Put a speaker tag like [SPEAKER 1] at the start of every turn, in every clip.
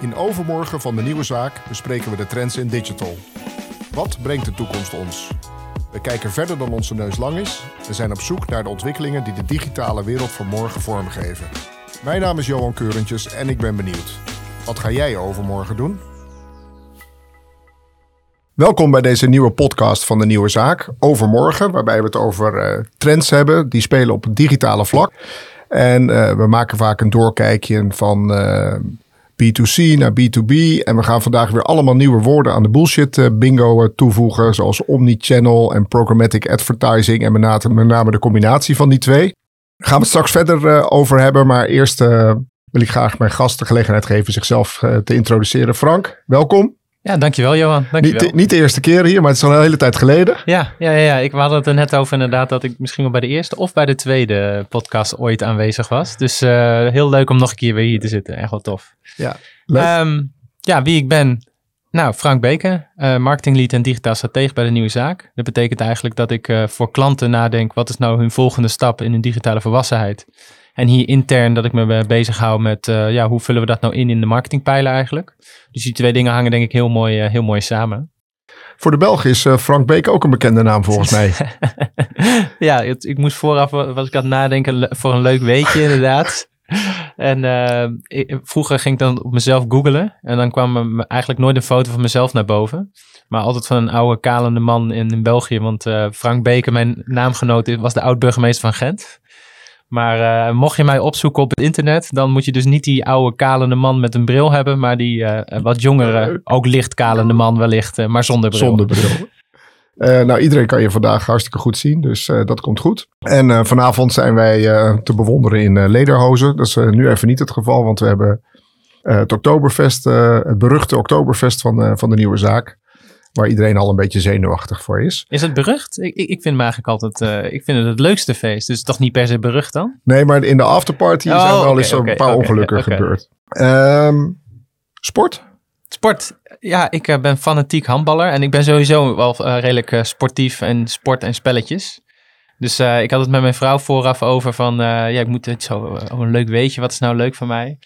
[SPEAKER 1] In overmorgen van de nieuwe zaak bespreken we de trends in digital. Wat brengt de toekomst ons? We kijken verder dan onze neus lang is en zijn op zoek naar de ontwikkelingen die de digitale wereld van morgen vormgeven. Mijn naam is Johan Keurentjes en ik ben benieuwd. Wat ga jij overmorgen doen? Welkom bij deze nieuwe podcast van de Nieuwe Zaak. Overmorgen, waarbij we het over uh, trends hebben die spelen op het digitale vlak. En uh, we maken vaak een doorkijkje van uh, B2C naar B2B. En we gaan vandaag weer allemaal nieuwe woorden aan de bullshit bingo toevoegen. Zoals omnichannel en programmatic advertising. En met name, de combinatie van die twee. Daar gaan we het straks verder over hebben. Maar eerst wil ik graag mijn gast de gelegenheid geven zichzelf te introduceren. Frank, welkom.
[SPEAKER 2] Ja, dankjewel Johan. Dankjewel.
[SPEAKER 1] Niet, niet de eerste keer hier, maar het is al een hele tijd geleden.
[SPEAKER 2] Ja, ja, ja, ik had het er net over inderdaad dat ik misschien wel bij de eerste of bij de tweede podcast ooit aanwezig was. Dus uh, heel leuk om nog een keer weer hier te zitten. Echt wel tof.
[SPEAKER 1] Ja, leuk.
[SPEAKER 2] Um, ja, wie ik ben. Nou, Frank Beken, uh, marketinglead en digitaal stratege bij de Nieuwe Zaak. Dat betekent eigenlijk dat ik uh, voor klanten nadenk, wat is nou hun volgende stap in hun digitale volwassenheid? En hier intern dat ik me bezig hou met uh, ja, hoe vullen we dat nou in in de marketingpijlen eigenlijk. Dus die twee dingen hangen denk ik heel mooi, uh, heel mooi samen.
[SPEAKER 1] Voor de Belgen is uh, Frank Beek ook een bekende naam volgens mij.
[SPEAKER 2] ja, het, ik moest vooraf, was ik aan het nadenken voor een leuk weetje inderdaad. En ik, vroeger ging ik dan op mezelf googlen. En dan kwam er eigenlijk nooit een foto van mezelf naar boven. Maar altijd van een oude kalende man in, in België. Want Frank Beke, mijn naamgenoot, was de oud-burgemeester van Gent. Maar uh, mocht je mij opzoeken op het internet, dan moet je dus niet die oude kalende man met een bril hebben, maar die uh, wat jongere, ook licht kalende man wellicht, uh, maar zonder bril.
[SPEAKER 1] Zonder bril. nou, iedereen kan je vandaag hartstikke goed zien, dus dat komt goed. En vanavond zijn wij te bewonderen in Lederhozen. Dat is nu even niet het geval, want we hebben het Oktoberfest, het beruchte Oktoberfest van, van de nieuwe zaak waar iedereen al een beetje zenuwachtig voor is.
[SPEAKER 2] Is het berucht? Ik, ik, vind hem eigenlijk altijd, uh, ik vind het het leukste feest. Dus toch niet per se berucht dan?
[SPEAKER 1] Nee, maar in de afterparty oh, zijn er al eens okay, een paar okay, ongelukken okay. gebeurd. Um, sport?
[SPEAKER 2] Sport. Ja, ik uh, ben fanatiek handballer en ik ben sowieso wel uh, redelijk sportief en sport en spelletjes. Dus ik had het met mijn vrouw vooraf over van, ja, ik moet het zo, oh, een leuk weetje, wat is nou leuk voor mij?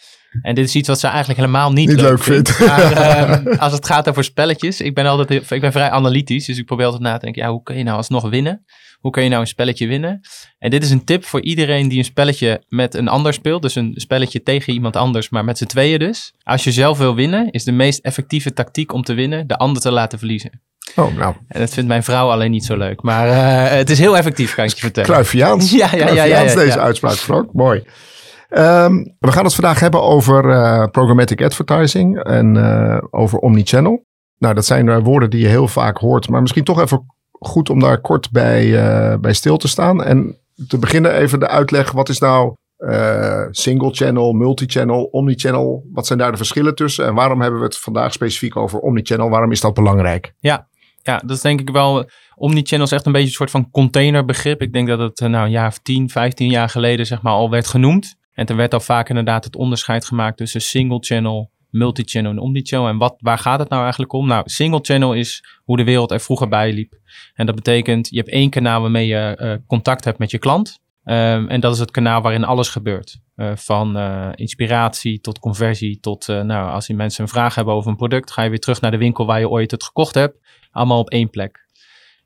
[SPEAKER 2] En dit is iets wat ze eigenlijk helemaal niet,
[SPEAKER 1] niet leuk, vindt.
[SPEAKER 2] Maar uh, als het gaat over spelletjes, ik ben altijd ik ben vrij analytisch. Dus ik probeer altijd na te denken, ja, hoe kun je nou alsnog winnen? Hoe kun je nou een spelletje winnen? En dit is een tip voor iedereen die een spelletje met een ander speelt. Dus een spelletje tegen iemand anders, maar met z'n tweeën dus. Als je zelf wil winnen, is de meest effectieve tactiek om te winnen de ander te laten verliezen.
[SPEAKER 1] Oh, nou.
[SPEAKER 2] En dat vindt mijn vrouw alleen niet zo leuk. Maar uh, het is heel effectief, kan ik je vertellen.
[SPEAKER 1] Kluifiaans.
[SPEAKER 2] Ja, ja, ja, ja, ja, ja,
[SPEAKER 1] deze uitspraak, Frank. Mooi. Um, we gaan het vandaag hebben over uh, programmatic advertising en uh, over omnichannel. Nou, dat zijn uh, woorden die je heel vaak hoort, maar misschien toch even goed om daar kort bij, bij stil te staan. En te beginnen even de uitleg, wat is nou single channel, multichannel, omnichannel? Wat zijn daar de verschillen tussen en waarom hebben we het vandaag specifiek over omnichannel? Waarom is dat belangrijk?
[SPEAKER 2] Ja, ja, dat is denk ik wel. Omnichannel is echt een beetje een soort van containerbegrip. Ik denk dat het nou, een jaar of 10, 15 jaar geleden zeg maar, al werd genoemd. En er werd al vaak inderdaad het onderscheid gemaakt tussen single channel, multichannel en omnichannel. En wat, waar gaat het nou eigenlijk om? Nou, single channel is hoe de wereld er vroeger bij liep. En dat betekent, je hebt één kanaal waarmee je uh, contact hebt met je klant. Um, en dat is het kanaal waarin alles gebeurt. Uh, van uh, inspiratie tot conversie tot, nou, als die mensen een vraag hebben over een product, ga je weer terug naar de winkel waar je ooit het gekocht hebt. Allemaal op één plek.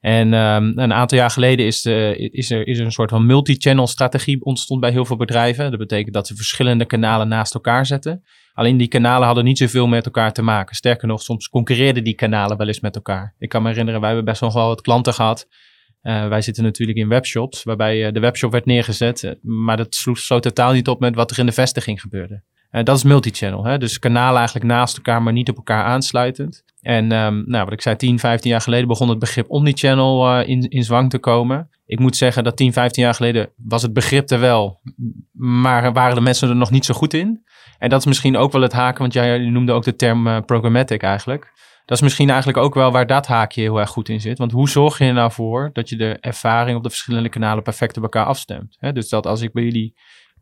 [SPEAKER 2] En um, een aantal jaar geleden is, de, is, er, is een soort van multi-channel strategie ontstond bij heel veel bedrijven. Dat betekent dat ze verschillende kanalen naast elkaar zetten. Alleen die kanalen hadden niet zoveel met elkaar te maken. Sterker nog, soms concurreerden die kanalen wel eens met elkaar. Ik kan me herinneren, wij hebben best nog wel wat klanten gehad. Uh, wij zitten natuurlijk in webshops, waarbij uh, de webshop werd neergezet. Uh, maar dat sloeg zo totaal niet op met wat er in de vestiging gebeurde. Dat is multi-channel. Hè? Dus kanalen eigenlijk naast elkaar, maar niet op elkaar aansluitend. En um, nou, wat ik zei, 10, 15 jaar geleden begon het begrip omnichannel uh, in, in zwang te komen. Ik moet zeggen dat 10, 15 jaar geleden was het begrip er wel, maar waren de mensen er nog niet zo goed in. En dat is misschien ook wel het haken, want jij noemde ook de term uh, programmatic eigenlijk. Dat is misschien eigenlijk ook wel waar dat haakje heel erg goed in zit. Want hoe zorg je er nou voor dat je de ervaring op de verschillende kanalen perfect op elkaar afstemt? Dus dat als ik bij jullie,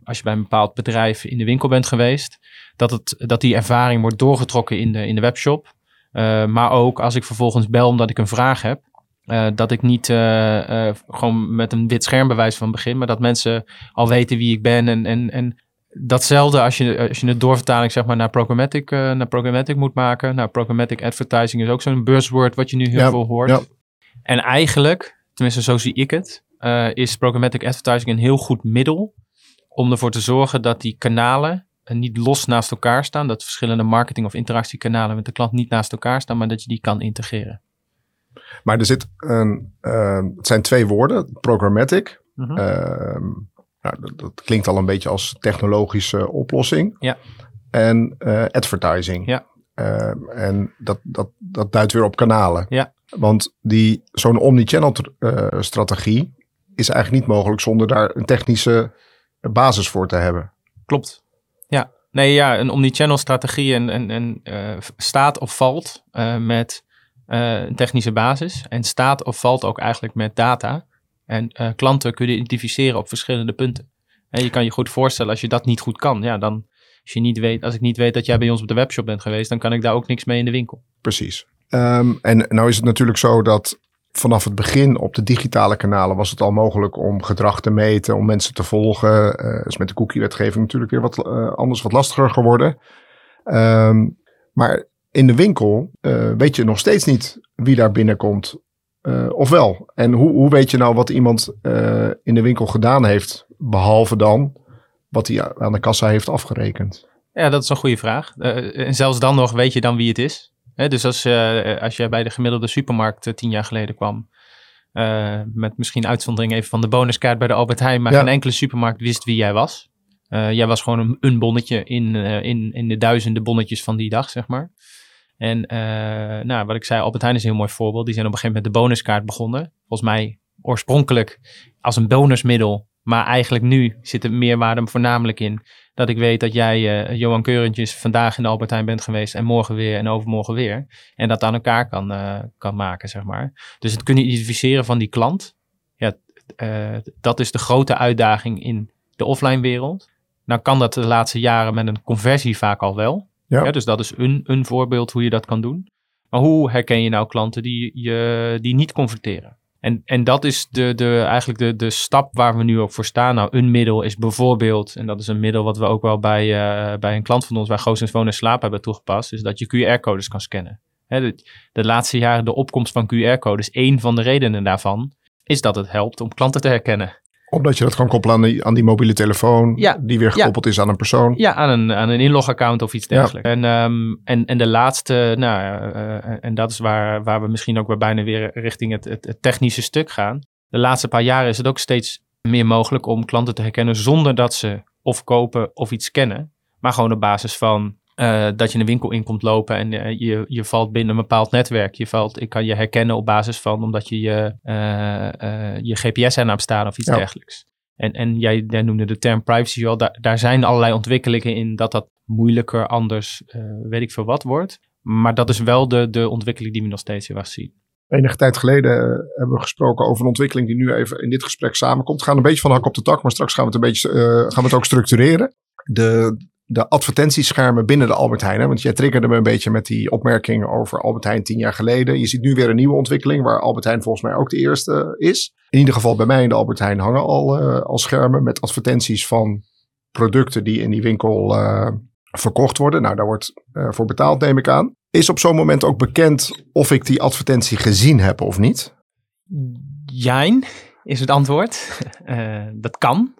[SPEAKER 2] als je bij een bepaald bedrijf in de winkel bent geweest, dat, het, dat die ervaring wordt doorgetrokken in de, in de webshop. Uh, maar ook als ik vervolgens bel omdat ik een vraag heb. Uh, dat ik niet uh, gewoon met een wit scherm bewijs van begin, maar dat mensen al weten wie ik ben en, en, en datzelfde als je, als je een doorvertaling zeg maar, naar, programmatic, naar programmatic moet maken. Nou, programmatic advertising is ook zo'n buzzword wat je nu heel veel hoort. Ja. En eigenlijk, tenminste zo zie ik het, is programmatic advertising een heel goed middel om ervoor te zorgen dat die kanalen niet los naast elkaar staan. Dat verschillende marketing- of interactiekanalen met de klant niet naast elkaar staan, maar dat je die kan integreren.
[SPEAKER 1] Maar er zit een, uh, het zijn twee woorden, programmatic. Mm nou, dat, dat, klinkt al een beetje als technologische oplossing.
[SPEAKER 2] Ja.
[SPEAKER 1] En uh, advertising.
[SPEAKER 2] Ja.
[SPEAKER 1] Uh, en dat, dat, dat duidt weer op kanalen.
[SPEAKER 2] Ja.
[SPEAKER 1] Want die, zo'n omnichannel strategie is eigenlijk niet mogelijk zonder daar een technische basis voor te hebben.
[SPEAKER 2] Klopt. Ja. Nee, ja, een omnichannel strategie en, en, en staat of valt met een technische basis. En staat of valt ook eigenlijk met data. En uh, klanten kunnen identificeren op verschillende punten. En je kan je goed voorstellen, als je dat niet goed kan, ja, dan als, je niet weet, als ik niet weet dat jij bij ons op de webshop bent geweest, dan kan ik daar ook niks mee in de winkel.
[SPEAKER 1] Precies. Um, en nou is het natuurlijk zo dat vanaf het begin op de digitale kanalen was het al mogelijk om gedrag te meten, om mensen te volgen. Uh, is met de cookie-wetgeving natuurlijk weer wat uh, anders, wat lastiger geworden. Um, maar in de winkel uh, weet je nog steeds niet wie daar binnenkomt. Of wel? En hoe, hoe weet je nou wat iemand in de winkel gedaan heeft, behalve dan wat hij aan de kassa heeft afgerekend?
[SPEAKER 2] Ja, dat is een goede vraag. En zelfs dan nog weet je dan wie het is. Hè, dus als, als je bij de gemiddelde supermarkt tien jaar geleden kwam, met misschien uitzondering even van de bonuskaart bij de Albert Heijn, maar ja. geen enkele supermarkt wist wie jij was. jij was gewoon een, een bonnetje in, in, in de duizenden bonnetjes van die dag, zeg maar. En uh, nou, wat ik zei, Albert Heijn is een heel mooi voorbeeld. Die zijn op een gegeven moment met de bonuskaart begonnen. Volgens mij oorspronkelijk als een bonusmiddel. Maar eigenlijk nu zit de meerwaarde voornamelijk in dat ik weet dat jij, uh, Johan Keurentjes, vandaag in de Albert Heijn bent geweest en morgen weer en overmorgen weer. En dat aan elkaar kan, uh, kan maken, zeg maar. Dus het kunnen identificeren van die klant, ja, dat is de grote uitdaging in de offline wereld. Nou kan dat de laatste jaren met een conversie vaak al wel. Ja. dus dat is een, een voorbeeld hoe je dat kan doen. Maar hoe herken je nou klanten die, je, die niet converteren? En, en dat is de, de, eigenlijk de, de stap waar we nu ook voor staan. Nou, een middel is bijvoorbeeld, en dat is een middel wat we ook wel bij, uh, bij een klant van ons, bij Goosens Wonen Slaap hebben toegepast, is dat je QR-codes kan scannen. Hè, de, de, laatste jaren de opkomst van QR-codes, één van de redenen daarvan, is dat het helpt om klanten te herkennen
[SPEAKER 1] omdat je dat kan koppelen aan die, aan die mobiele telefoon,
[SPEAKER 2] ja,
[SPEAKER 1] die weer gekoppeld is aan een persoon.
[SPEAKER 2] Ja, aan een, aan een inlogaccount of iets dergelijks. En, um, en, en de laatste, nou, uh, en dat is waar, waar we misschien ook weer bijna weer richting het, het, het, technische stuk gaan. De laatste paar jaren is het ook steeds meer mogelijk om klanten te herkennen zonder dat ze of kopen of iets kennen. Maar gewoon op basis van uh, dat je een winkel in komt lopen en uh, je, je valt binnen een bepaald netwerk. Je valt, ik kan je herkennen op basis van omdat je je, uh, je GPS aan hebt staan of iets ja. dergelijks. En, en jij, jij, noemde de term privacy wel. Daar, daar zijn allerlei ontwikkelingen in dat dat moeilijker, anders, weet ik veel wat wordt. Maar dat is wel de, de ontwikkeling die we nog steeds heel erg zien.
[SPEAKER 1] Enige tijd geleden hebben we gesproken over een ontwikkeling die nu even in dit gesprek samenkomt. We gaan een beetje van hak op de tak, maar straks gaan we het, een beetje, gaan we het ook structureren. De, de advertentieschermen binnen de Albert Heijn. Hè? Want jij triggerde me een beetje met die opmerking over Albert Heijn tien jaar geleden. Je ziet nu weer een nieuwe ontwikkeling waar Albert Heijn volgens mij ook de eerste is. In ieder geval bij mij in de Albert Heijn hangen al, uh, al schermen met advertenties van producten die in die winkel uh, verkocht worden. Nou, daar wordt uh, voor betaald, neem ik aan. Is op zo'n moment ook bekend of ik die advertentie gezien heb of niet?
[SPEAKER 2] Jijn is het antwoord. dat kan.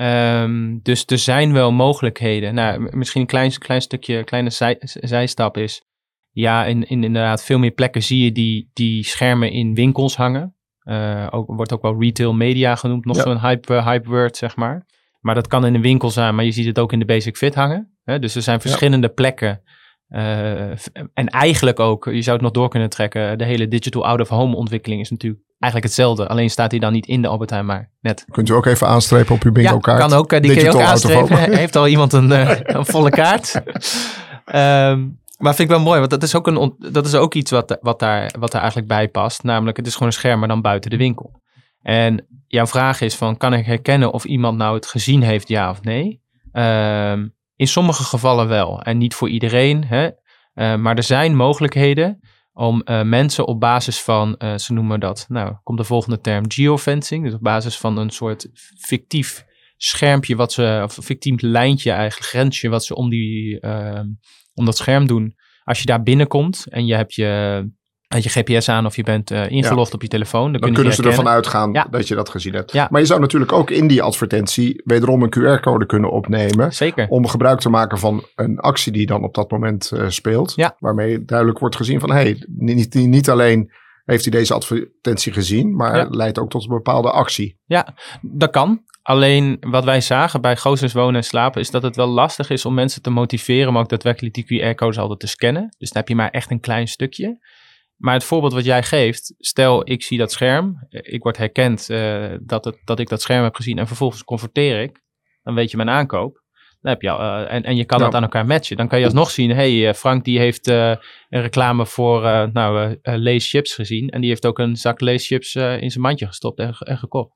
[SPEAKER 2] Um, dus er zijn wel mogelijkheden. Nou, misschien een klein, klein stukje, kleine zij, zijstap is. Ja, in, in inderdaad veel meer plekken zie je die, die schermen in winkels hangen. Uh, ook, wordt ook wel retail media genoemd, nog ja. zo'n hype, uh, hype word, zeg maar. Maar dat kan in een winkel zijn, maar je ziet het ook in de Basic Fit hangen. Hè? Dus er zijn verschillende ja. plekken. Uh, en eigenlijk ook, je zou het nog door kunnen trekken, de hele digital out-of-home ontwikkeling is natuurlijk eigenlijk hetzelfde. Alleen staat hij dan niet in de Albert Heijn, maar net.
[SPEAKER 1] Kunt u ook even aanstrepen op uw bingo kaart?
[SPEAKER 2] Ja, kan ook. Die Digital kun je ook aanstrepen. Heeft al iemand een, uh, een volle kaart? um, maar vind ik wel mooi, want dat is ook, een, dat is ook iets wat, wat, daar, wat daar eigenlijk bij past. Namelijk, het is gewoon een scherm, maar dan buiten de winkel. En jouw vraag is van, kan ik herkennen of iemand nou het gezien heeft, ja of nee? Um, in sommige gevallen wel. En niet voor iedereen. Hè? Uh, maar er zijn mogelijkheden om uh, mensen op basis van, uh, ze noemen dat, nou komt de volgende term, geofencing, dus op basis van een soort fictief schermpje wat ze, of fictief lijntje eigenlijk, grensje wat ze om, die, ehm, om dat scherm doen. Als je daar binnenkomt en je hebt je, je GPS aan of je bent eh, ingelogd op je telefoon. Dan,
[SPEAKER 1] Dan kunnen ze ervan uitgaan
[SPEAKER 2] Ja.
[SPEAKER 1] dat je dat gezien hebt.
[SPEAKER 2] Ja.
[SPEAKER 1] Maar je zou natuurlijk ook in die advertentie wederom een QR-code kunnen opnemen.
[SPEAKER 2] Zeker.
[SPEAKER 1] Om gebruik te maken van een actie die dan op dat moment eh, speelt. Waarmee duidelijk wordt gezien van, hé, hey, niet, niet, alleen heeft hij deze advertentie gezien, maar leidt ook tot een bepaalde actie.
[SPEAKER 2] Ja, dat kan. Alleen wat wij zagen bij Goosens Wonen en Slapen is dat het wel lastig is om mensen te motiveren om ook daadwerkelijk die QR-codes altijd te scannen. Dus dan heb je maar echt een klein stukje. Maar het voorbeeld wat jij geeft, stel ik zie dat scherm, eh, ik word herkend eh, dat, het, dat ik dat scherm heb gezien en vervolgens converteer ik, dan weet je mijn aankoop. Dan heb je al, eh, en, en je kan
[SPEAKER 1] Ja.
[SPEAKER 2] dat aan elkaar matchen. Dan kan je alsnog zien, hey, Frank die heeft een reclame voor nou, Lay's chips gezien en die heeft ook een zak Lay's chips in zijn mandje gestopt en, en gekocht.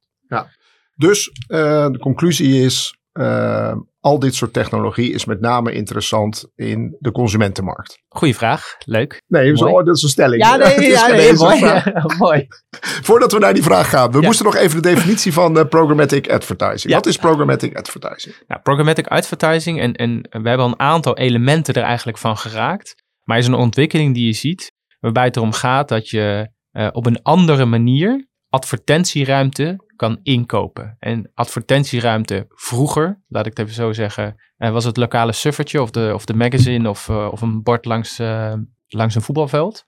[SPEAKER 1] Dus eh, de conclusie is, eh, al dit soort technologie is met name interessant in de consumentenmarkt.
[SPEAKER 2] Goeie vraag, leuk.
[SPEAKER 1] Nee, zo, dat is een stelling.
[SPEAKER 2] Ja, nee, ja, nee, mooi.
[SPEAKER 1] Voordat we naar die vraag gaan, we
[SPEAKER 2] Ja.
[SPEAKER 1] moesten nog even de definitie van eh, programmatic advertising. Wat is programmatic advertising?
[SPEAKER 2] Nou, programmatic advertising, en, en we hebben al een aantal elementen er eigenlijk van geraakt. Maar is een ontwikkeling die je ziet, waarbij het erom gaat dat je eh, op een andere manier advertentieruimte kan inkopen. En advertentieruimte vroeger, laat ik het even zo zeggen, eh, was het lokale suffertje of de, of de magazine of, eh, of een bord langs, eh, langs een voetbalveld.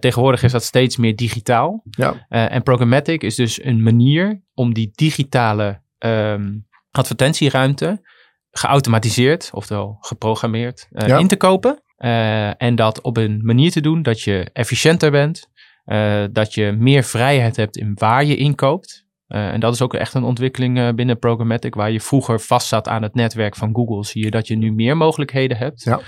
[SPEAKER 2] Tegenwoordig is dat steeds meer digitaal.
[SPEAKER 1] Ja.
[SPEAKER 2] En programmatic is dus een manier om die digitale ehm, advertentieruimte geautomatiseerd, oftewel geprogrammeerd,
[SPEAKER 1] Ja.
[SPEAKER 2] in te kopen. En dat op een manier te doen dat je efficiënter bent, eh, dat je meer vrijheid hebt in waar je inkoopt. Eh, en dat is ook echt een ontwikkeling eh, binnen programmatic, waar je vroeger vast zat aan het netwerk van Google, zie je dat je nu meer mogelijkheden hebt.
[SPEAKER 1] Ja.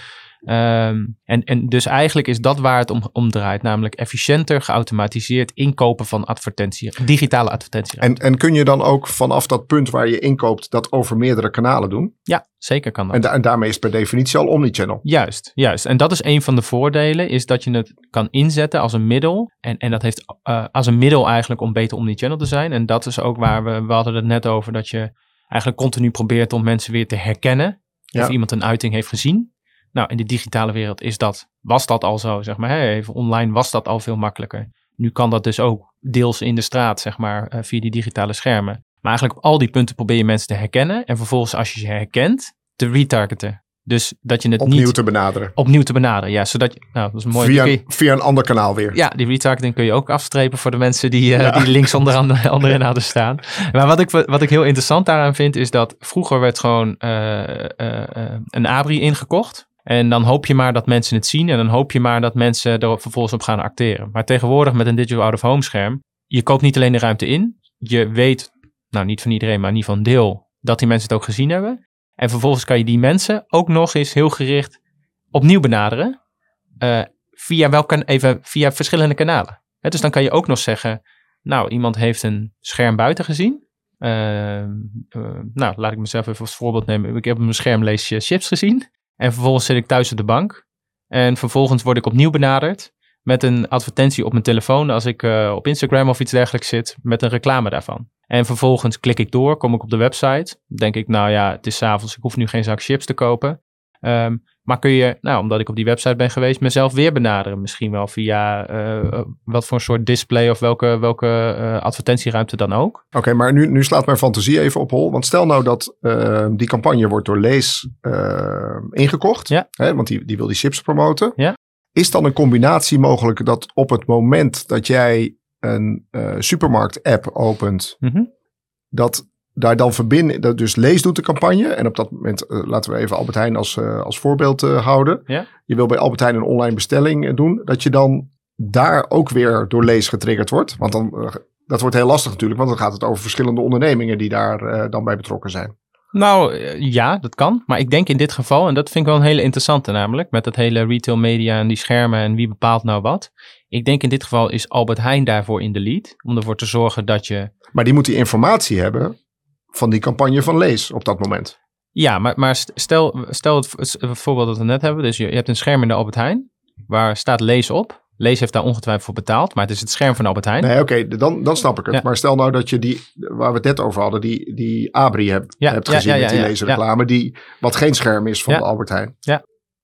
[SPEAKER 2] Ehm, en, en dus eigenlijk is dat waar het om, om draait, namelijk efficiënter, geautomatiseerd inkopen van advertentie, digitale advertentie.
[SPEAKER 1] En, en kun je dan ook vanaf dat punt waar je inkoopt dat over meerdere kanalen doen?
[SPEAKER 2] Ja, zeker kan dat.
[SPEAKER 1] En, da- en daarmee is per definitie al omnichannel.
[SPEAKER 2] Juist, juist. En dat is een van de voordelen, is dat je het kan inzetten als een middel. En, en dat heeft eh, als een middel eigenlijk om beter omnichannel te zijn. En dat is ook waar we, we hadden het net over, dat je eigenlijk continu probeert om mensen weer te herkennen.
[SPEAKER 1] Ja.
[SPEAKER 2] Of iemand een uiting heeft gezien. Nou, in de digitale wereld is dat, was dat al zo, zeg maar. Even online was dat al veel makkelijker. Nu kan dat dus ook deels in de straat, zeg maar, eh, via die digitale schermen. Maar eigenlijk op al die punten probeer je mensen te herkennen. En vervolgens, als je ze herkent, te retargeten. Dus dat je het
[SPEAKER 1] Opnieuw
[SPEAKER 2] niet
[SPEAKER 1] te benaderen.
[SPEAKER 2] opnieuw te benaderen. Ja, zodat je, nou, dat is een mooi.
[SPEAKER 1] Via,
[SPEAKER 2] je-
[SPEAKER 1] via een ander kanaal weer.
[SPEAKER 2] ja, die retargeting kun je ook afstrepen voor de mensen die, eh,
[SPEAKER 1] Ja.
[SPEAKER 2] die links onder onderin hadden staan. Maar wat ik, wat ik heel interessant daaraan vind, is dat vroeger werd gewoon eh, een abri ingekocht. En dan hoop je maar dat mensen het zien en dan hoop je maar dat mensen er vervolgens op gaan acteren. Maar tegenwoordig met een digital out-of-home scherm, je koopt niet alleen de ruimte in, je weet, nou niet van iedereen, maar niet van deel, dat die mensen het ook gezien hebben. En vervolgens kan je die mensen ook nog eens heel gericht opnieuw benaderen. eh, via, welke, even, via verschillende kanalen. Dus dan kan je ook nog zeggen, nou, iemand heeft een scherm buiten gezien. Eh, eh, nou, laat ik mezelf even als voorbeeld nemen. Ik heb op mijn scherm lees je chips gezien. En vervolgens zit ik thuis op de bank. En vervolgens word ik opnieuw benaderd met een advertentie op mijn telefoon als ik eh, op Instagram of iets dergelijks zit met een reclame daarvan. En vervolgens klik ik door, kom ik op de website. Denk ik, nou ja, het is avonds, ik hoef nu geen zak chips te kopen. Ehm, maar kun je, nou, omdat ik op die website ben geweest, mezelf weer benaderen? Misschien wel via eh, wat voor een soort display of welke, welke eh, advertentieruimte dan ook.
[SPEAKER 1] Oké, maar nu, nu slaat mijn fantasie even op hol. Want stel nou dat eh, die campagne wordt door Lees eh, ingekocht.
[SPEAKER 2] Ja.
[SPEAKER 1] Hè, want die, die wil die chips promoten.
[SPEAKER 2] Ja.
[SPEAKER 1] Is dan een combinatie mogelijk dat op het moment dat jij een eh, supermarkt-app opent,
[SPEAKER 2] Mhm.
[SPEAKER 1] dat daar dan verbinden, dat dus Lees doet de campagne. En op dat moment, eh, laten we even Albert Heijn als, eh, als voorbeeld eh, houden.
[SPEAKER 2] Ja.
[SPEAKER 1] Je wil bij Albert Heijn een online bestelling doen. Dat je dan daar ook weer door Lees getriggerd wordt. Want dan, dat wordt heel lastig natuurlijk. Want dan gaat het over verschillende ondernemingen die daar dan bij betrokken zijn.
[SPEAKER 2] Nou ja, dat kan. Maar ik denk in dit geval, en dat vind ik wel een hele interessante namelijk, met dat hele retail media en die schermen en wie bepaalt nou wat. Ik denk in dit geval is Albert Heijn daarvoor in de lead. Om ervoor te zorgen dat je
[SPEAKER 1] Maar die moet die informatie hebben van die campagne van Lees op dat moment.
[SPEAKER 2] Ja, maar, maar st- stel, stel het, het voorbeeld dat we net hebben. Dus je, je hebt een scherm in de Albert Heijn. Waar staat lees op. Lees heeft daar ongetwijfeld voor betaald, maar het is het scherm van Albert Heijn.
[SPEAKER 1] Nee, oké, dan, dan snap ik het.
[SPEAKER 2] Ja.
[SPEAKER 1] Maar stel nou dat je die, waar we het net over hadden, die, die Abri hebt,
[SPEAKER 2] Ja,
[SPEAKER 1] hebt
[SPEAKER 2] ja,
[SPEAKER 1] gezien
[SPEAKER 2] ja,
[SPEAKER 1] met die
[SPEAKER 2] ja, ja.
[SPEAKER 1] laserreclame, die, wat geen scherm is van
[SPEAKER 2] Ja.
[SPEAKER 1] Albert Heijn.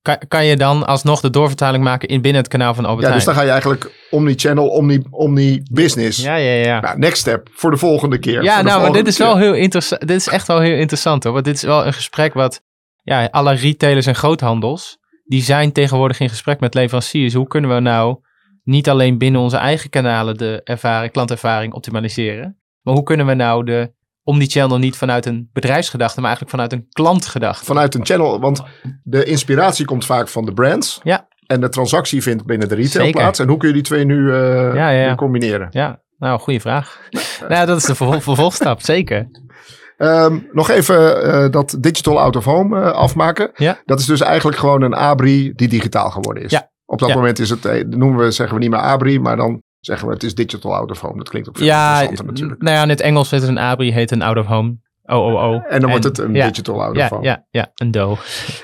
[SPEAKER 2] Kan, kan je dan alsnog de doorvertaling maken in binnen het kanaal van Albert
[SPEAKER 1] Ja, dus dan ga je eigenlijk omni-channel, omni- omni-business.
[SPEAKER 2] Ja, ja, ja.
[SPEAKER 1] Nou, next step voor de volgende keer.
[SPEAKER 2] Ja, nou, maar dit is wel heel interessant. Dit is echt wel heel interessant hoor. Want dit is wel een gesprek wat, ja, alle retailers en groothandels, die zijn tegenwoordig in gesprek met leveranciers. Hoe kunnen we nou niet alleen binnen onze eigen kanalen de ervaring, klantervaring optimaliseren, maar hoe kunnen we nou de omnichannel niet vanuit een bedrijfsgedachte, maar eigenlijk vanuit een klantgedachte?
[SPEAKER 1] Vanuit een channel, want de inspiratie komt vaak van de brands.
[SPEAKER 2] Ja.
[SPEAKER 1] En de transactie vindt binnen de retail
[SPEAKER 2] Zeker.
[SPEAKER 1] plaats. En hoe kun je die twee nu, eh,
[SPEAKER 2] Ja, ja,
[SPEAKER 1] nu combineren?
[SPEAKER 2] Ja, nou, goede vraag. nou, dat is de vervol- vervolgstap, zeker.
[SPEAKER 1] Ehm, nog even eh, dat digital out of home eh, afmaken.
[SPEAKER 2] Ja.
[SPEAKER 1] Dat is dus eigenlijk gewoon een Abri die digitaal geworden is.
[SPEAKER 2] Ja.
[SPEAKER 1] Op dat
[SPEAKER 2] Ja.
[SPEAKER 1] moment is het, noemen we, zeggen we niet meer Abri, maar dan zeggen we het is digital out of home. Dat klinkt ook veel
[SPEAKER 2] Ja,
[SPEAKER 1] interessanter natuurlijk.
[SPEAKER 2] nou ja, in het Engels heet het een ABRI, heet een out of home. OOO.
[SPEAKER 1] En dan wordt het een
[SPEAKER 2] ja,
[SPEAKER 1] digital out of
[SPEAKER 2] Ja,
[SPEAKER 1] home.
[SPEAKER 2] ja, ja, een DO.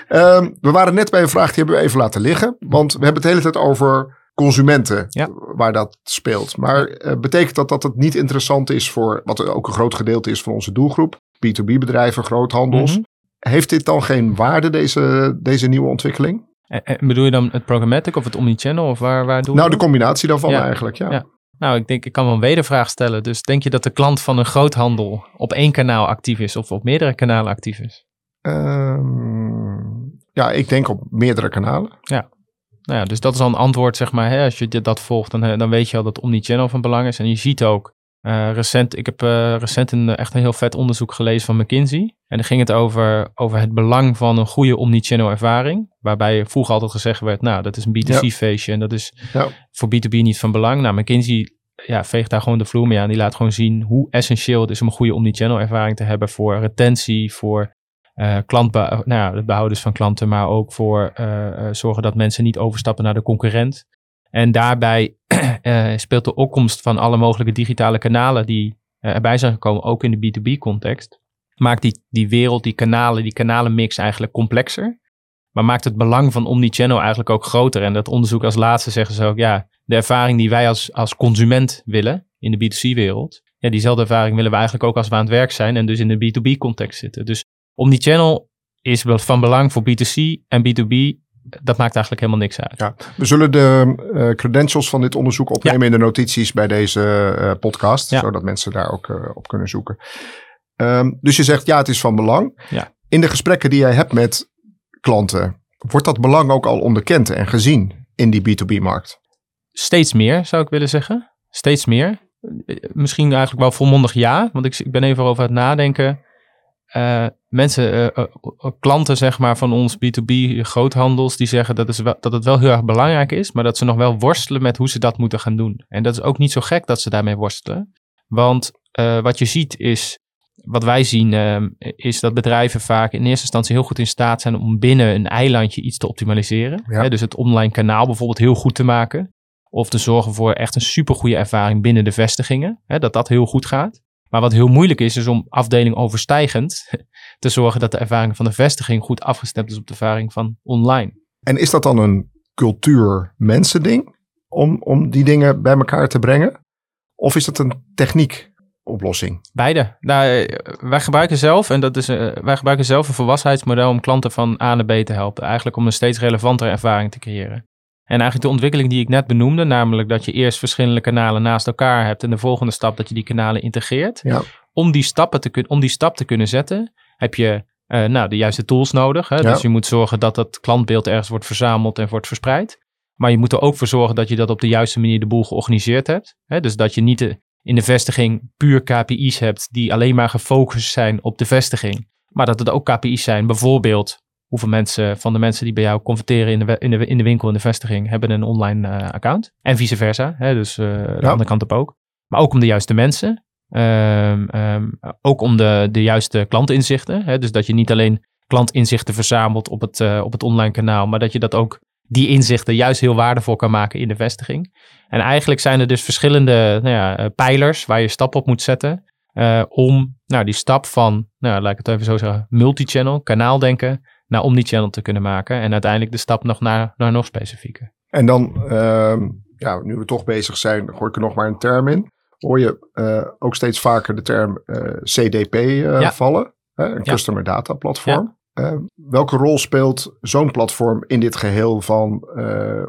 [SPEAKER 1] Ehm, we waren net bij een vraag, die hebben we even laten liggen. Want we hebben het de hele tijd over consumenten
[SPEAKER 2] Ja.
[SPEAKER 1] waar dat speelt. Maar eh, betekent dat dat het niet interessant is voor, wat ook een groot gedeelte is van onze doelgroep, B2B-bedrijven, groothandels.
[SPEAKER 2] Mhm.
[SPEAKER 1] Heeft dit dan geen waarde, deze, deze nieuwe ontwikkeling?
[SPEAKER 2] En- en bedoel je dan het programmatic of het omnichannel? Of waar, waar doe je
[SPEAKER 1] Nou, de combinatie daarvan
[SPEAKER 2] Ja.
[SPEAKER 1] eigenlijk, ja.
[SPEAKER 2] Ja. Nou, ik denk, ik kan wel een wedervraag stellen. Dus denk je dat de klant van een groothandel op één kanaal actief is of op meerdere kanalen actief is?
[SPEAKER 1] Ehm, ja, ik denk op meerdere kanalen.
[SPEAKER 2] Nou ja, dus dat is al een antwoord, zeg maar. Hè, als je dit, dat volgt, dan, eh, dan weet je al dat omnichannel van belang is. En je ziet ook, eh, recent, ik heb eh, recent een, echt een heel vet onderzoek gelezen van McKinsey. En dan ging het over, over het belang van een goede omnichannel ervaring. Waarbij vroeger altijd gezegd werd, nou, dat is een B2C feestje en dat is
[SPEAKER 1] Ja.
[SPEAKER 2] voor B2B niet van belang. Nou, McKinsey ja, veegt daar gewoon de vloer mee aan. Die laat gewoon zien hoe essentieel het is om een goede omnichannel ervaring te hebben voor retentie, voor klantbe nou ja, de behouders van klanten, maar ook voor zorgen dat mensen niet overstappen naar de concurrent. En daarbij eh, speelt de opkomst van alle mogelijke digitale kanalen die eh, erbij zijn gekomen, ook in de B2B-context, maakt die, die wereld, die kanalen, die kanalenmix eigenlijk complexer. Maar maakt het belang van omnichannel eigenlijk ook groter. En dat onderzoek als laatste zeggen ze ook, ja, de ervaring die wij als, als consument willen in de B2C-wereld, ja, diezelfde ervaring willen we eigenlijk ook als we aan het werk zijn en dus in de B2B-context zitten. Dus omnichannel is van belang voor B2C en B2B. Dat maakt eigenlijk helemaal niks uit.
[SPEAKER 1] Ja. We zullen de eh, credentials van dit onderzoek opnemen in de notities bij deze eh, podcast.
[SPEAKER 2] Ja.
[SPEAKER 1] Zodat mensen daar ook eh, op kunnen zoeken. Ehm, dus je zegt ja, het is van belang.
[SPEAKER 2] Ja.
[SPEAKER 1] In de gesprekken die jij hebt met klanten, wordt dat belang ook al onderkend en gezien in die B2B-markt?
[SPEAKER 2] Steeds meer, zou ik willen zeggen. Steeds meer. Misschien eigenlijk wel volmondig ja, want ik, ik ben even over het nadenken. Eh, mensen, eh, eh, klanten zeg maar van ons B2B groothandels, die zeggen dat, is wel, dat het wel heel erg belangrijk is, maar dat ze nog wel worstelen met hoe ze dat moeten gaan doen. En dat is ook niet zo gek dat ze daarmee worstelen. Want wat je ziet is, wat wij zien, eh, is dat bedrijven vaak in eerste instantie heel goed in staat zijn om binnen een eilandje iets te optimaliseren.
[SPEAKER 1] Ja.
[SPEAKER 2] Hè, dus het online kanaal bijvoorbeeld heel goed te maken. Of te zorgen voor echt een supergoeie ervaring binnen de vestigingen. Hè, dat dat heel goed gaat. Maar wat heel moeilijk is, is om afdeling overstijgend te zorgen dat de ervaring van de vestiging goed afgestemd is op de ervaring van online.
[SPEAKER 1] En is dat dan een cultuur-mensen-ding om, om die dingen bij elkaar te brengen? Of is dat een techniek-oplossing?
[SPEAKER 2] Beide. Nou, eh, wij gebruiken zelf, en dat is, eh, wij gebruiken zelf een volwassenheidsmodel om klanten van A naar B te helpen. Eigenlijk om een steeds relevantere ervaring te creëren. En eigenlijk de ontwikkeling die ik net benoemde, namelijk dat je eerst verschillende kanalen naast elkaar hebt en de volgende stap dat je die kanalen integreert.
[SPEAKER 1] Ja.
[SPEAKER 2] Om, die stappen te kun, om die stap te kunnen zetten, heb je eh, nou, de juiste tools nodig. Hè?
[SPEAKER 1] Ja.
[SPEAKER 2] Dus je moet zorgen dat dat klantbeeld ergens wordt verzameld en wordt verspreid. Maar je moet er ook voor zorgen dat je dat op de juiste manier de boel georganiseerd hebt. Hè? Dus dat je niet de, in de vestiging puur KPI's hebt die alleen maar gefocust zijn op de vestiging. Maar dat het ook KPI's zijn, bijvoorbeeld hoeveel mensen van de mensen die bij jou converteren in de, in de, in de winkel, in de vestiging, hebben een online eh, account. En vice versa. Hè? Dus eh, de
[SPEAKER 1] Ja.
[SPEAKER 2] andere kant op ook. Maar ook om de juiste mensen. Ehm, ehm, ook om de, de juiste klantinzichten. Hè? Dus dat je niet alleen klantinzichten verzamelt op het, eh, op het online kanaal, maar dat je dat ook die inzichten juist heel waardevol kan maken in de vestiging. En eigenlijk zijn er dus verschillende nou ja, pijlers waar je stap op moet zetten. om nou, die stap van, nou, laat ik het even zo zeggen, multichannel, kanaaldenken, naar omnichannel te kunnen maken. En uiteindelijk de stap nog naar, naar nog specifieker.
[SPEAKER 1] En dan ehm, ja, nu we toch bezig zijn, gooi ik er nog maar een term in. Hoor je uh, ook steeds vaker de term uh, CDP ja. vallen, een ja. Customer Data Platform. welke rol speelt zo'n platform in dit geheel van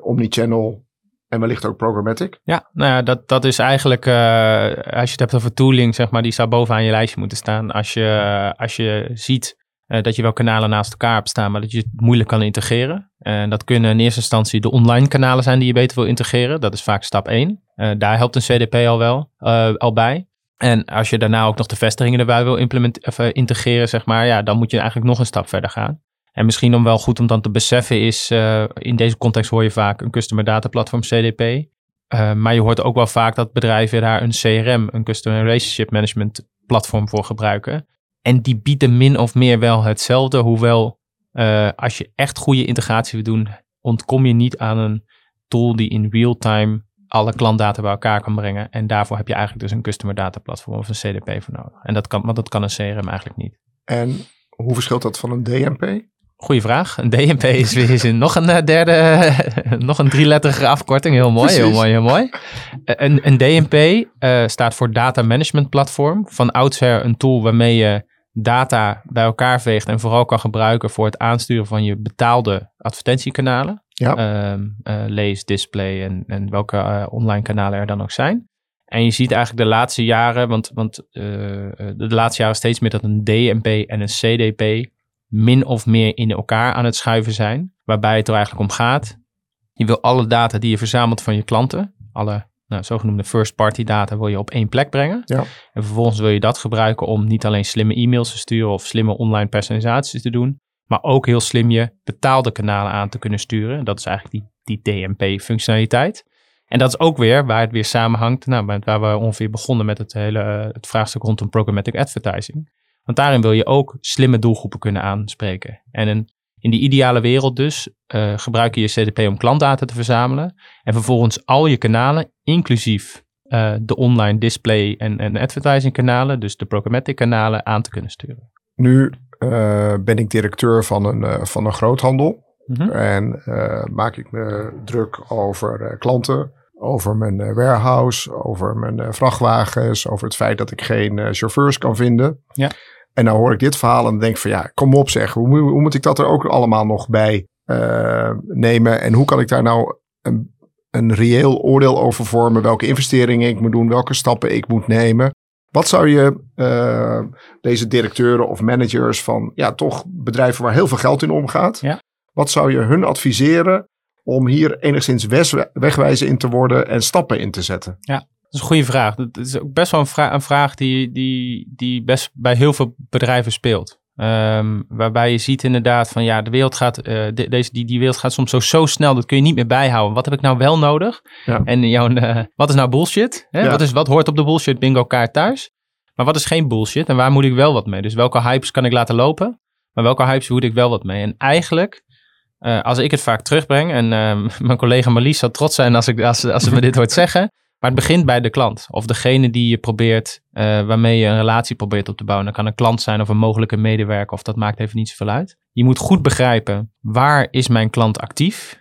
[SPEAKER 1] omnichannel en wellicht ook programmatic?
[SPEAKER 2] Ja, nou ja, dat, dat is eigenlijk, als je het hebt over tooling, zeg maar, die zou bovenaan je lijstje moeten staan. Als je, als je ziet uh, dat je wel kanalen naast elkaar hebt staan, maar dat je het moeilijk kan integreren. En dat kunnen in eerste instantie de online kanalen zijn die je beter wil integreren. Dat is vaak stap 1. Uh, daar helpt een CDP al wel al bij. En als je daarna ook nog de vestigingen erbij wil of, integreren, zeg maar, ja, dan moet je eigenlijk nog een stap verder gaan. En misschien dan wel goed om dan te beseffen is, in deze context hoor je vaak een Customer Data Platform CDP. maar je hoort ook wel vaak dat bedrijven daar een CRM, een Customer Relationship Management platform voor gebruiken. En die bieden min of meer wel hetzelfde. Hoewel uh, als je echt goede integratie wil doen, ontkom je niet aan een tool die in real time alle klantdata bij elkaar kan brengen. En daarvoor heb je eigenlijk dus een customer data platform of een CDP voor nodig. En dat kan, want dat kan een CRM eigenlijk niet.
[SPEAKER 1] En hoe verschilt dat van een DMP?
[SPEAKER 2] Goeie vraag. Een DMP is weer nog een eh, derde, nog een drieletterige afkorting. Heel mooi, heel mooi, heel mooi. Eh, een, een DMP uh, staat voor Data Management Platform. Van oudsher een tool waarmee je data bij elkaar veegt en vooral kan gebruiken voor het aansturen van je betaalde advertentiekanalen. Ja. Um, uh, lees, display en, en welke uh, online kanalen er dan ook zijn. En je ziet eigenlijk de laatste jaren, want, want uh, de laatste jaren steeds meer dat een DMP en een CDP min of meer in elkaar aan het schuiven zijn. Waarbij het er eigenlijk om gaat. Je wil alle data die je verzamelt van je klanten, alle nou, zogenoemde first party data wil je op één plek brengen. Ja. En vervolgens wil je dat gebruiken om niet alleen slimme e-mails te sturen of slimme online personalisaties te doen, maar ook heel slim je betaalde kanalen aan te kunnen sturen. Dat is eigenlijk die, die DMP-functionaliteit. En dat is ook weer waar het weer samenhangt, nou, met waar we ongeveer begonnen met het hele het vraagstuk rondom programmatic advertising. Want daarin wil je ook slimme doelgroepen kunnen aanspreken. En een in die ideale wereld dus uh, gebruik je je CDP om klantdata te verzamelen en vervolgens al je kanalen, inclusief uh, de online display en, en advertising kanalen, dus de programmatic kanalen, aan te kunnen sturen.
[SPEAKER 1] Nu uh, ben ik directeur van een, van een groothandel mm -hmm. en maak ik me druk over klanten, over mijn warehouse, over mijn vrachtwagens, over het feit dat ik geen chauffeurs kan vinden. Ja. En dan hoor ik dit verhaal en denk van ja, kom op zeg, hoe, hoe moet ik dat er ook allemaal nog bij uh, nemen? En hoe kan ik daar nou een, een reëel oordeel over vormen? Welke investeringen ik moet doen, welke stappen ik moet nemen? Wat zou je uh, deze directeuren of managers van ja, toch bedrijven waar heel veel geld in omgaat, ja. wat zou je hun adviseren om hier enigszins wegwijzen in te worden en stappen in te zetten?
[SPEAKER 2] Ja, dat is een goede vraag. Dat is ook best wel een, vra een vraag die, die, die best bij heel veel bedrijven speelt. Um, waarbij je ziet inderdaad van ja, de wereld gaat, uh, deze, die, die wereld gaat soms zo, zo snel, dat kun je niet meer bijhouden. Wat heb ik nou wel nodig? Ja. En jouw, uh, wat is nou bullshit? Hè? Ja. Wat, is, wat hoort op de bullshit bingo kaart thuis? Maar wat is geen bullshit en waar moet ik wel wat mee? Dus welke hypes kan ik laten lopen? Maar welke hypes moet ik wel wat mee? En eigenlijk, uh, als ik het vaak terugbreng, en mijn collega Marlies zal trots zijn als, ik, als, als ze me dit hoort zeggen. Maar het begint bij de klant. Of degene die je probeert, uh, waarmee je een relatie probeert op te bouwen. Dat kan een klant zijn of een mogelijke medewerker, of dat maakt even niet zoveel uit. Je moet goed begrijpen, waar is mijn klant actief?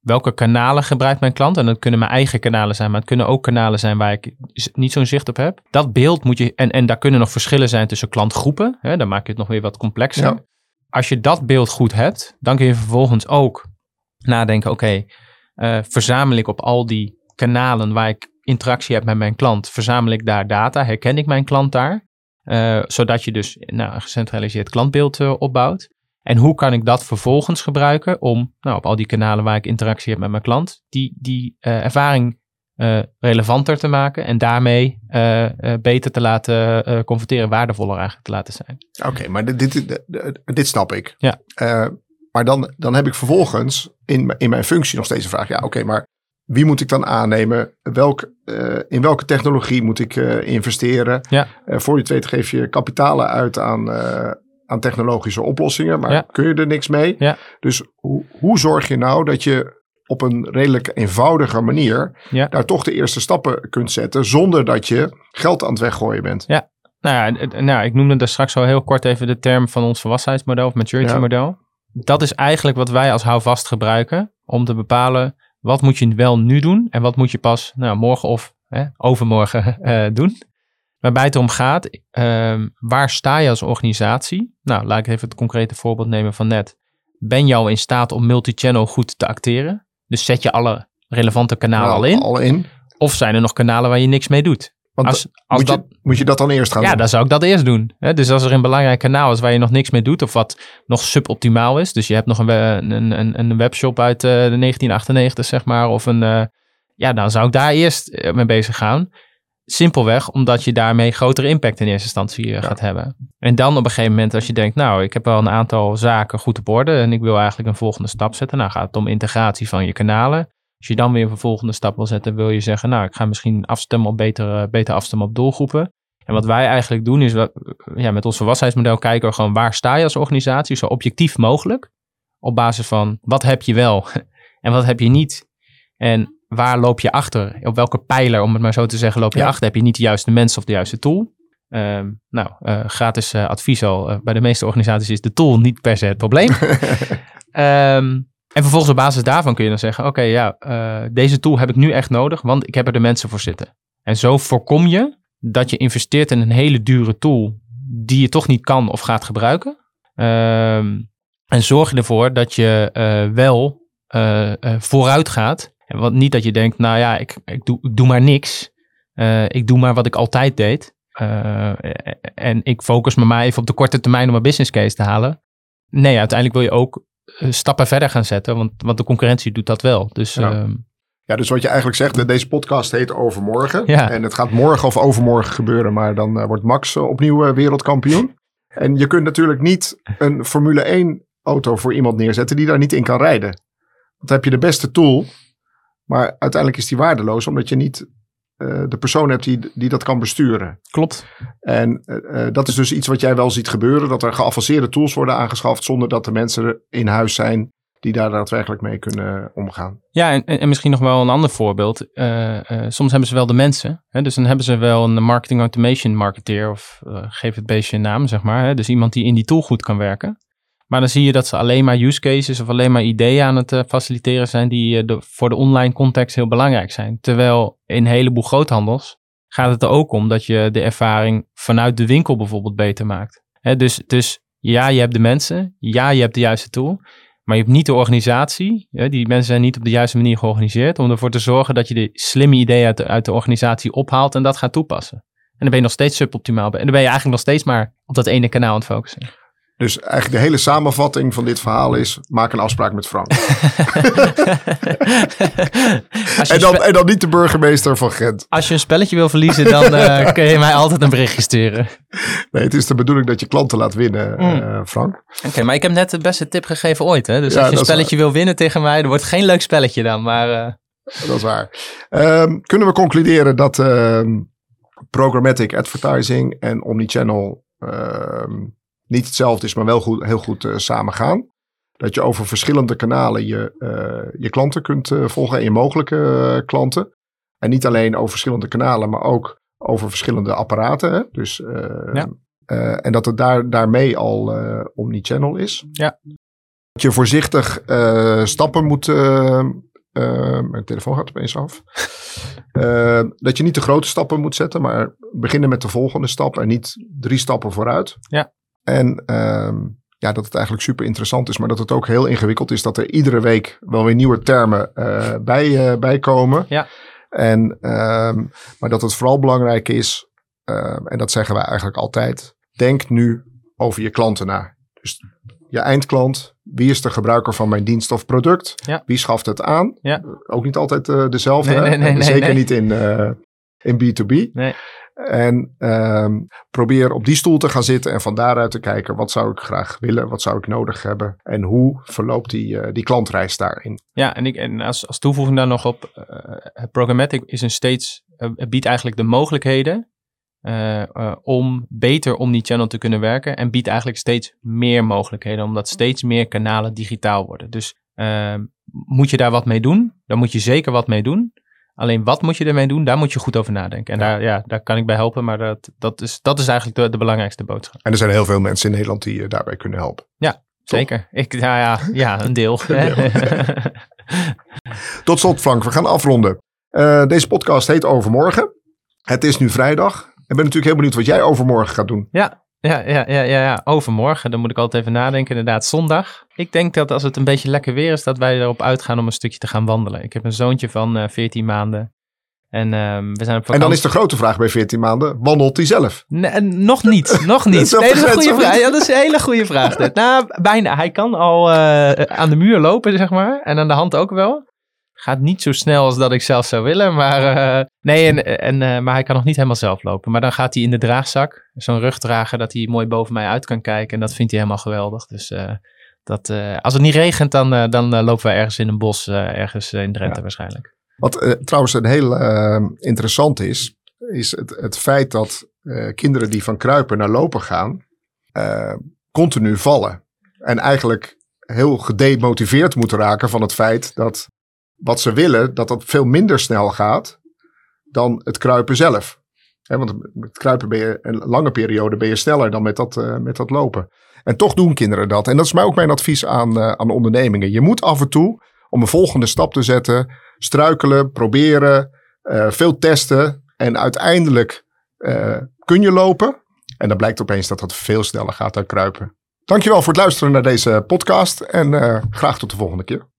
[SPEAKER 2] Welke kanalen gebruikt mijn klant? En dat kunnen mijn eigen kanalen zijn, maar het kunnen ook kanalen zijn waar ik niet zo'n zicht op heb. Dat beeld moet je, en, en daar kunnen nog verschillen zijn tussen klantgroepen. Hè, dan maak je het nog weer wat complexer. Ja. Als je dat beeld goed hebt, dan kun je vervolgens ook nadenken, oké, okay, uh, verzamel ik op al die kanalen waar ik interactie heb met mijn klant, verzamel ik daar data, herken ik mijn klant daar, uh, zodat je dus nou, een gecentraliseerd klantbeeld uh, opbouwt. En hoe kan ik dat vervolgens gebruiken om nou, op al die kanalen waar ik interactie heb met mijn klant, die, die uh, ervaring relevanter te maken en daarmee beter te laten converteren, waardevoller eigenlijk te laten zijn.
[SPEAKER 1] Oké, maar dit, dit, dit, dit, snap ik. Ja. maar dan, dan heb ik vervolgens in, in mijn functie nog steeds de vraag, ja oké, maar wie moet ik dan aannemen? Welk, uh, in welke technologie moet ik uh, investeren? Ja. Uh, voor je het weet geef je kapitalen uit aan, aan technologische oplossingen, maar ja. kun je er niks mee? Ja. Dus hoe, hoe zorg je nou dat je op een redelijk eenvoudige manier daar toch de eerste stappen kunt zetten, zonder dat je geld aan het weggooien bent?
[SPEAKER 2] Ja, nou ja, nou, ik noemde daar straks al heel kort even de term van ons volwassenheidsmodel of maturity model. Dat is eigenlijk wat wij als houvast gebruiken om te bepalen wat moet je wel nu doen en wat moet je pas nou, morgen of hè, overmorgen uh, doen. Waarbij het om gaat, uh, waar sta je als organisatie? Nou, laat ik even het concrete voorbeeld nemen van net. Ben je al in staat om multichannel goed te acteren? Dus zet je alle relevante kanalen
[SPEAKER 1] Nou,
[SPEAKER 2] al in?
[SPEAKER 1] Al in.
[SPEAKER 2] Of zijn er nog kanalen waar je niks mee doet?
[SPEAKER 1] Want
[SPEAKER 2] Als, als
[SPEAKER 1] moet,
[SPEAKER 2] dat,
[SPEAKER 1] je, moet je dat dan eerst gaan
[SPEAKER 2] ja,
[SPEAKER 1] doen?
[SPEAKER 2] dan zou ik dat eerst doen. Hè? Dus als er een belangrijk kanaal is waar je nog niks mee doet, of wat nog suboptimaal is. Dus je hebt nog een, een, een, een webshop uit eh, de 1998, zeg maar. Of een. eh, ja, dan zou ik daar eerst eh, mee bezig gaan. Simpelweg omdat je daarmee grotere impact in eerste instantie gaat hebben. En dan op een gegeven moment, als je denkt, nou, ik heb wel een aantal zaken goed op orde en ik wil eigenlijk een volgende stap zetten. Nou gaat het om integratie van je kanalen. Als je dan weer een volgende stap wil zetten, wil je zeggen, nou, ik ga misschien afstemmen op beter, eh, beter afstemmen op doelgroepen. En wat wij eigenlijk doen is, we, ja, met ons volwassenheidsmodel kijken we gewoon waar sta je als organisatie, zo objectief mogelijk. Op basis van wat heb je wel en wat heb je niet. En waar loop je achter? Op welke pijler, om het maar zo te zeggen, loop je
[SPEAKER 1] Ja.
[SPEAKER 2] achter? Heb je niet de juiste mensen of de juiste tool? Ehm, nou, eh, gratis eh, advies al. bij de meeste organisaties is de tool niet per se het probleem. Ehm, en vervolgens op basis daarvan kun je dan zeggen: Oké, ja, eh, deze tool heb ik nu echt nodig, want ik heb er de mensen voor zitten. En zo voorkom je dat je investeert in een hele dure tool die je toch niet kan of gaat gebruiken. Ehm, en zorg je ervoor dat je eh, wel eh, vooruit gaat. Wat, niet dat je denkt: Nou ja, ik, ik, doe, ik doe maar niks. Ik doe maar wat ik altijd deed. En ik focus me maar even op de korte termijn om een business case te halen. Nee, uiteindelijk wil je ook stappen verder gaan zetten, want, want de concurrentie doet dat wel. Dus
[SPEAKER 1] Ja.
[SPEAKER 2] ehm,
[SPEAKER 1] Ja, dus wat je eigenlijk zegt, eh, deze podcast heet Overmorgen.
[SPEAKER 2] Ja.
[SPEAKER 1] En het gaat morgen of overmorgen gebeuren, maar dan eh, wordt Max eh, opnieuw eh, wereldkampioen. En je kunt natuurlijk niet een Formule 1 auto voor iemand neerzetten die daar niet in kan rijden. Want dan heb je de beste tool, maar uiteindelijk is die waardeloos omdat je niet eh, de persoon hebt die, die dat kan besturen.
[SPEAKER 2] klopt.
[SPEAKER 1] En eh, eh, dat is dus iets wat jij wel ziet gebeuren, dat er geavanceerde tools worden aangeschaft zonder dat de mensen in huis zijn die daar daadwerkelijk mee kunnen omgaan.
[SPEAKER 2] Ja, en, en en misschien nog wel een ander voorbeeld. Eh, eh, soms hebben ze wel de mensen. Hè? Dus dan hebben ze wel een marketing automation marketeer of eh, geef het beestje een naam, zeg maar. Hè? Dus iemand die in die tool goed kan werken. Maar dan zie je dat ze alleen maar use cases of alleen maar ideeën aan het eh, faciliteren zijn die eh, voor de online context heel belangrijk zijn. Terwijl in een heleboel groothandels gaat het er ook om dat je de ervaring vanuit de winkel bijvoorbeeld beter maakt. Dus, dus ja, je hebt de mensen. Ja, je hebt de juiste tool. Maar je hebt niet de organisatie. Die mensen zijn niet op de juiste manier georganiseerd. Om ervoor te zorgen dat je de slimme ideeën uit de, uit de organisatie ophaalt en dat gaat toepassen. En dan ben je nog steeds suboptimaal. En dan ben je eigenlijk nog steeds maar op dat ene kanaal aan het focussen.
[SPEAKER 1] Dus eigenlijk de hele samenvatting van dit verhaal is: maak een afspraak met Frank. En dan, en dan niet de burgemeester van Gent.
[SPEAKER 2] als je een spelletje wil verliezen, dan eh, kun je mij altijd een berichtje sturen.
[SPEAKER 1] Nee, het is de bedoeling dat je klanten laat winnen,
[SPEAKER 2] Mm.
[SPEAKER 1] eh, Frank.
[SPEAKER 2] Oké, maar ik heb net de beste tip gegeven ooit. Hè? Dus
[SPEAKER 1] Ja,
[SPEAKER 2] als je een spelletje wil winnen tegen mij, dan wordt het geen leuk spelletje dan. Maar eh,
[SPEAKER 1] Dat is waar. Ehm, kunnen we concluderen dat ehm, programmatic advertising en omnichannel ehm, niet hetzelfde is, maar wel goed, heel goed eh, samen gaan? Dat je over verschillende kanalen je, eh, je klanten kunt eh, volgen en je mogelijke eh, klanten. En niet alleen over verschillende kanalen, maar ook over verschillende apparaten. Hè? Dus, eh,
[SPEAKER 2] Ja.
[SPEAKER 1] eh, en dat het daar, daarmee al eh omnichannel is.
[SPEAKER 2] Ja.
[SPEAKER 1] Dat je voorzichtig eh, stappen moet. eh, eh, mijn telefoon gaat opeens af. Eh, dat je niet te grote stappen moet zetten, maar beginnen met de volgende stap en niet drie stappen vooruit.
[SPEAKER 2] Ja.
[SPEAKER 1] En ehm, ja, dat het eigenlijk super interessant is, maar dat het ook heel ingewikkeld is dat er iedere week wel weer nieuwe termen eh, bij, bij komen.
[SPEAKER 2] Ja.
[SPEAKER 1] En, ehm, maar dat het vooral belangrijk is, ehm, en dat zeggen wij eigenlijk altijd, denk nu over je klanten na. Dus je eindklant, wie is de gebruiker van mijn dienst of product?
[SPEAKER 2] Ja.
[SPEAKER 1] Wie schaft het aan?
[SPEAKER 2] Ja.
[SPEAKER 1] Ook niet altijd eh, dezelfde.
[SPEAKER 2] Nee, nee, nee,
[SPEAKER 1] Zeker niet in, in B2B.
[SPEAKER 2] Nee.
[SPEAKER 1] En ehm, probeer op die stoel te gaan zitten en van daaruit te kijken wat zou ik graag willen, wat zou ik nodig hebben en hoe verloopt die, eh, die klantreis daarin.
[SPEAKER 2] Ja, en, ik, en als, als toevoeging daar nog op, eh programmatic is een steeds, eh, biedt eigenlijk de mogelijkheden eh, eh, om beter omnichannel te kunnen werken en biedt eigenlijk steeds meer mogelijkheden, omdat steeds meer kanalen digitaal worden. Dus eh, moet je daar wat mee doen, dan moet je zeker wat mee doen. Alleen wat moet je ermee doen, daar moet je goed over nadenken. En
[SPEAKER 1] Ja.
[SPEAKER 2] Daar, ja, daar kan ik bij helpen, maar dat, dat, is, dat is eigenlijk de, de belangrijkste boodschap.
[SPEAKER 1] En er zijn heel veel mensen in Nederland die je daarbij kunnen helpen.
[SPEAKER 2] Zeker. Ik, ja, ja, ja, een deel.
[SPEAKER 1] Een Tot slot, Frank, we gaan afronden. Uh, deze podcast heet Overmorgen. Het is nu vrijdag. Ik ben natuurlijk heel benieuwd wat jij overmorgen gaat doen.
[SPEAKER 2] Ja, ja, ja, ja, ja, ja. overmorgen. Dan moet ik altijd even nadenken. Inderdaad, zondag. Ik denk dat als het een beetje lekker weer is, dat wij erop uitgaan om een stukje te gaan wandelen. Ik heb een zoontje van uh, 14 maanden. En, um, we zijn op
[SPEAKER 1] en dan is de grote vraag bij 14 maanden: wandelt hij zelf?
[SPEAKER 2] Nee, nog niet, nog niet. dat, is een goede vraag. Ja, dat is een hele goede vraag. Dit. Nou, bijna. Hij kan al uh, aan de muur lopen, zeg maar. En aan de hand ook wel. Gaat niet zo snel als dat ik zelf zou willen. Maar, uh, nee, en, en, uh, maar hij kan nog niet helemaal zelf lopen. Maar dan gaat hij in de draagzak. Zo'n rugdrager dat hij mooi boven mij uit kan kijken. En dat vindt hij helemaal geweldig. Dus dat, als het niet regent, dan, dan lopen we ergens in een bos. ergens in Drenthe ja. waarschijnlijk.
[SPEAKER 1] Wat trouwens een heel uh, interessant is, is het, het feit dat kinderen die van kruipen naar lopen gaan, continu vallen. En eigenlijk heel gedemotiveerd moeten raken van het feit dat wat ze willen, dat dat veel minder snel gaat dan het kruipen zelf. Want met kruipen ben je een lange periode ben je sneller dan met dat, met dat lopen. En toch doen kinderen dat. En dat is mij ook mijn advies aan, aan ondernemingen. Je moet af en toe, om een volgende stap te zetten, struikelen, proberen, uh, veel testen. En uiteindelijk kun je lopen. En dan blijkt opeens dat dat veel sneller gaat dan kruipen. Dankjewel voor het luisteren naar deze podcast. En graag tot de volgende keer.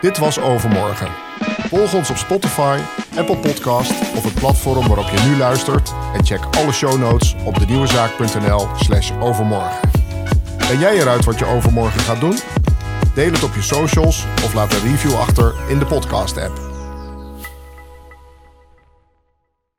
[SPEAKER 1] Dit was Overmorgen. Volg ons op Spotify, Apple Podcast of het platform waarop je nu luistert. En check alle show notes op denieuwezaak.nl slash overmorgen. Ben jij eruit wat je overmorgen gaat doen? Deel het op je socials of laat een review achter in de podcast-app.